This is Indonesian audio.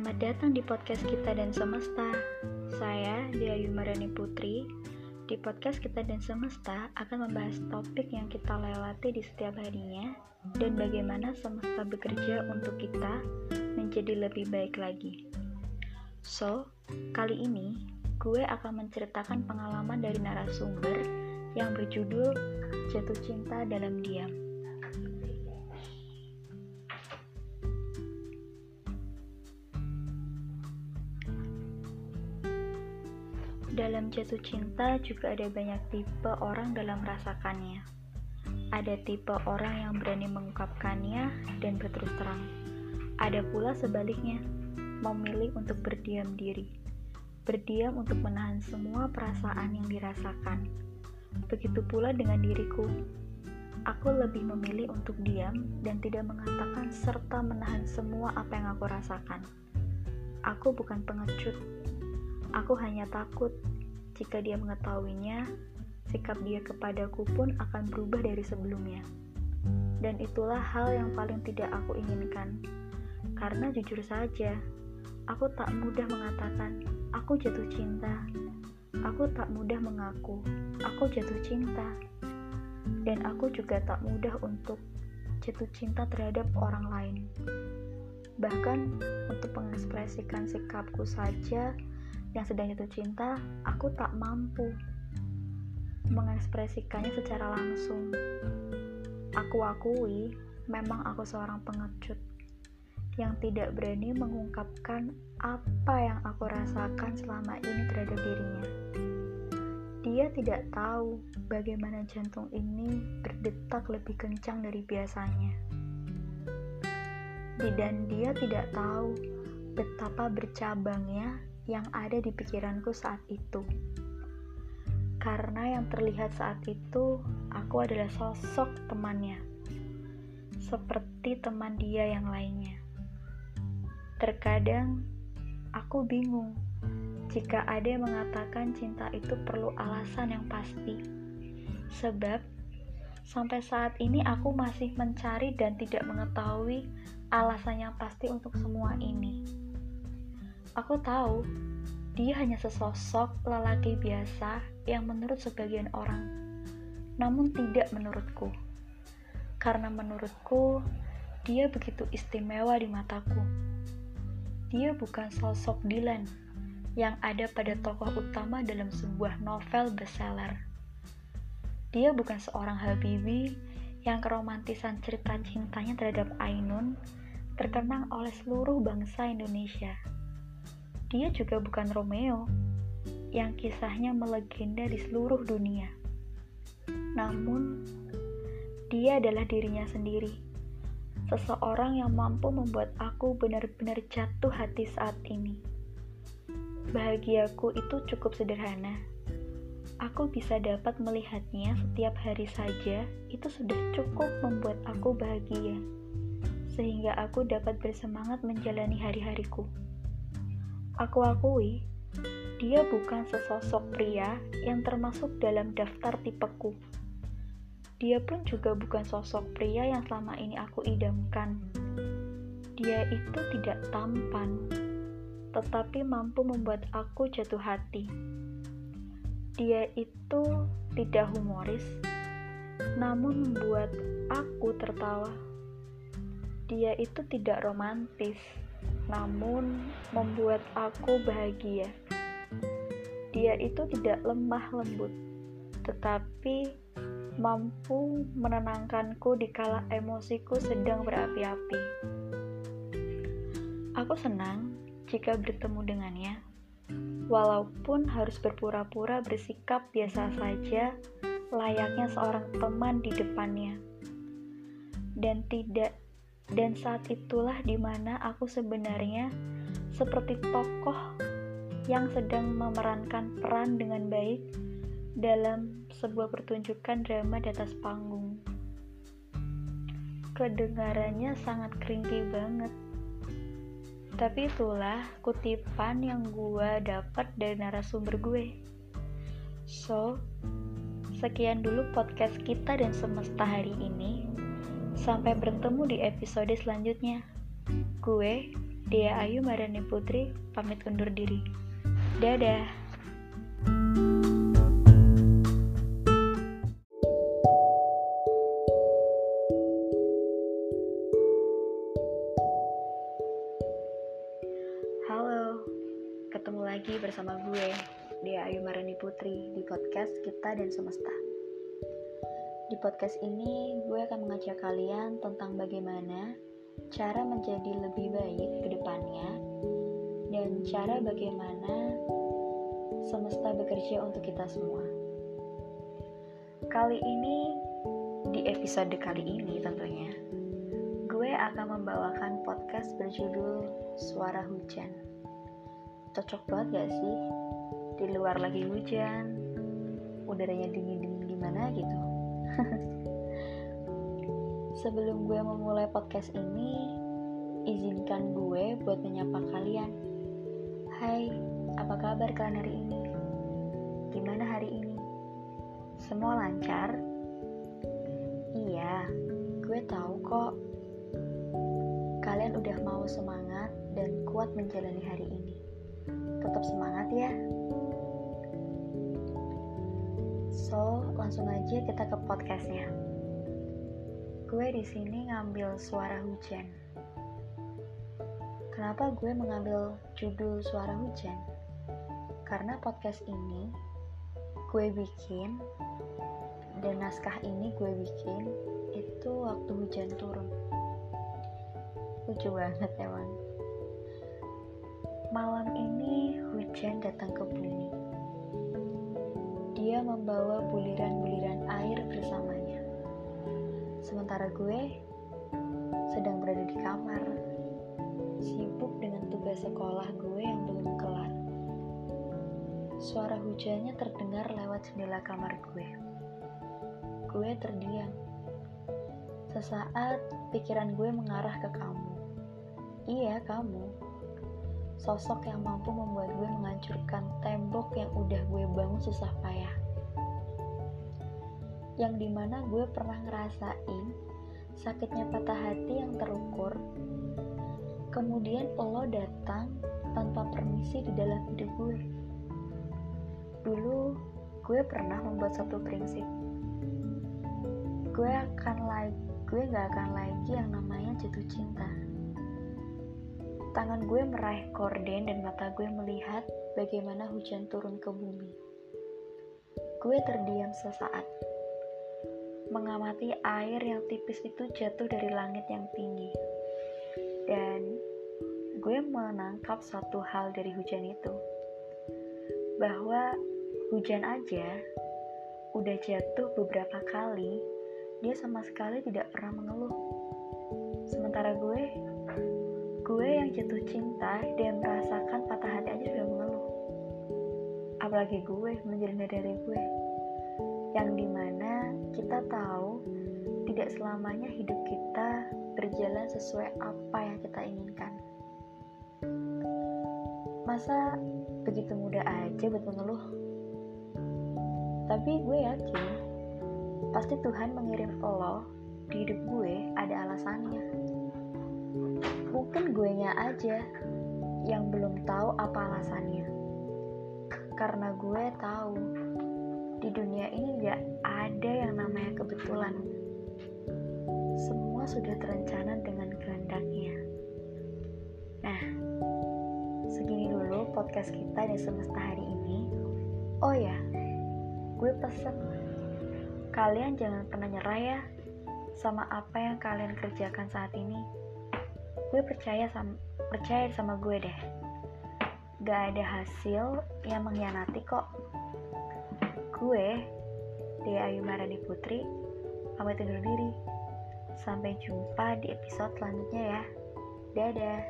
Selamat datang di podcast kita dan semesta. Saya Dia Yumarani Putri. Di podcast kita dan semesta akan membahas topik yang kita lewati di setiap harinya dan bagaimana semesta bekerja untuk kita menjadi lebih baik lagi. So, kali ini gue akan menceritakan pengalaman dari narasumber yang berjudul Jatuh Cinta Dalam Diam. Dalam jatuh cinta juga ada banyak tipe orang dalam merasakannya. Ada tipe orang yang berani mengungkapkannya dan berterus terang. Ada pula sebaliknya, memilih untuk berdiam diri. Berdiam untuk menahan semua perasaan yang dirasakan. Begitu pula dengan diriku. Aku lebih memilih untuk diam dan tidak mengatakan serta menahan semua apa yang aku rasakan. Aku bukan pengecut, Aku hanya takut jika dia mengetahuinya, sikap dia kepadaku pun akan berubah dari sebelumnya. Dan itulah hal yang paling tidak aku inginkan. Karena jujur saja, aku tak mudah mengatakan, aku jatuh cinta. Aku tak mudah mengaku, aku jatuh cinta. Dan aku juga tak mudah untuk jatuh cinta terhadap orang lain. Bahkan untuk mengekspresikan sikapku saja, yang sedang jatuh cinta, aku tak mampu mengekspresikannya secara langsung. Aku akui, memang aku seorang pengecut yang tidak berani mengungkapkan apa yang aku rasakan selama ini terhadap dirinya. Dia tidak tahu bagaimana jantung ini berdetak lebih kencang dari biasanya. Dan dia tidak tahu betapa bercabangnya yang ada di pikiranku saat itu. Karena yang terlihat saat itu, aku adalah sosok temannya, seperti teman dia yang lainnya. Terkadang aku bingung jika ada yang mengatakan cinta itu perlu alasan yang pasti, sebab sampai saat ini aku masih mencari dan tidak mengetahui alasan yang pasti untuk semua ini. Aku tahu dia hanya sesosok lelaki biasa yang menurut sebagian orang, namun tidak menurutku. Karena menurutku, dia begitu istimewa di mataku. Dia bukan sosok Dylan yang ada pada tokoh utama dalam sebuah novel bestseller. Dia bukan seorang Habibi yang keromantisan cerita cintanya terhadap Ainun terkenang oleh seluruh bangsa Indonesia. Dia juga bukan Romeo yang kisahnya melegenda di seluruh dunia. Namun, dia adalah dirinya sendiri. Seseorang yang mampu membuat aku benar-benar jatuh hati saat ini. Bahagiaku itu cukup sederhana. Aku bisa dapat melihatnya setiap hari saja, itu sudah cukup membuat aku bahagia. Sehingga aku dapat bersemangat menjalani hari-hariku. Aku akui, dia bukan sesosok pria yang termasuk dalam daftar tipeku. Dia pun juga bukan sosok pria yang selama ini aku idamkan. Dia itu tidak tampan, tetapi mampu membuat aku jatuh hati. Dia itu tidak humoris, namun membuat aku tertawa. Dia itu tidak romantis, namun membuat aku bahagia. Dia itu tidak lemah lembut, tetapi mampu menenangkanku di kala emosiku sedang berapi-api. Aku senang jika bertemu dengannya, walaupun harus berpura-pura bersikap biasa saja, layaknya seorang teman di depannya, dan tidak dan saat itulah di mana aku sebenarnya seperti tokoh yang sedang memerankan peran dengan baik dalam sebuah pertunjukan drama di atas panggung. Kedengarannya sangat kringki banget. Tapi itulah kutipan yang gue dapat dari narasumber gue. So, sekian dulu podcast kita dan semesta hari ini. Sampai bertemu di episode selanjutnya. Gue, Dia Ayu Marani Putri pamit undur diri. Dadah. Halo, ketemu lagi bersama gue, Dia Ayu Marani Putri, di podcast Kita dan Semesta. Di podcast ini, gue akan mengajak kalian tentang bagaimana cara menjadi lebih baik ke depannya dan cara bagaimana semesta bekerja untuk kita semua. Kali ini, di episode kali ini tentunya, gue akan membawakan podcast berjudul Suara Hujan. Cocok banget gak sih? Di luar lagi hujan, udaranya dingin-dingin gimana gitu. Sebelum gue memulai podcast ini, izinkan gue buat menyapa kalian. Hai, apa kabar kalian hari ini? Gimana hari ini? Semua lancar? Iya, gue tahu kok. Kalian udah mau semangat dan kuat menjalani hari ini. Tetap semangat ya. So, langsung aja kita ke podcastnya. Gue di sini ngambil suara hujan. Kenapa gue mengambil judul suara hujan? Karena podcast ini gue bikin dan naskah ini gue bikin itu waktu hujan turun. Lucu banget emang. Malam ini hujan datang ke bumi. Dia membawa buliran-buliran air bersamanya. Sementara gue sedang berada di kamar, sibuk dengan tugas sekolah gue yang belum kelar. Suara hujannya terdengar lewat jendela kamar gue. Gue terdiam. Sesaat pikiran gue mengarah ke kamu. Iya, kamu sosok yang mampu membuat gue menghancurkan tembok yang udah gue bangun susah payah. Yang di mana gue pernah ngerasain sakitnya patah hati yang terukur. Kemudian lo datang tanpa permisi di dalam hidup gue. Dulu gue pernah membuat satu prinsip. Gue akan lagi, gue gak akan lagi yang namanya jatuh cinta Tangan gue meraih korden dan mata gue melihat bagaimana hujan turun ke bumi. Gue terdiam sesaat, mengamati air yang tipis itu jatuh dari langit yang tinggi. Dan gue menangkap satu hal dari hujan itu, bahwa hujan aja udah jatuh beberapa kali, dia sama sekali tidak pernah mengeluh. Sementara gue Gue yang jatuh cinta dan merasakan patah hati aja sudah mengeluh. Apalagi gue menjadi dari gue. Yang di mana kita tahu tidak selamanya hidup kita berjalan sesuai apa yang kita inginkan. Masa begitu mudah aja buat mengeluh? Tapi gue yakin pasti Tuhan mengirim lo di hidup mungkin gue nya aja yang belum tahu apa alasannya. Karena gue tahu di dunia ini gak ada yang namanya kebetulan. Semua sudah terencana dengan kehendaknya. Nah segini dulu podcast kita di semesta hari ini. Oh ya gue pesen. Kalian jangan pernah nyerah ya sama apa yang kalian kerjakan saat ini gue percaya sama percaya sama gue deh. Gak ada hasil yang mengkhianati kok. Gue Dea Ayu Marani Putri pamit undur diri. Sampai jumpa di episode selanjutnya ya. Dadah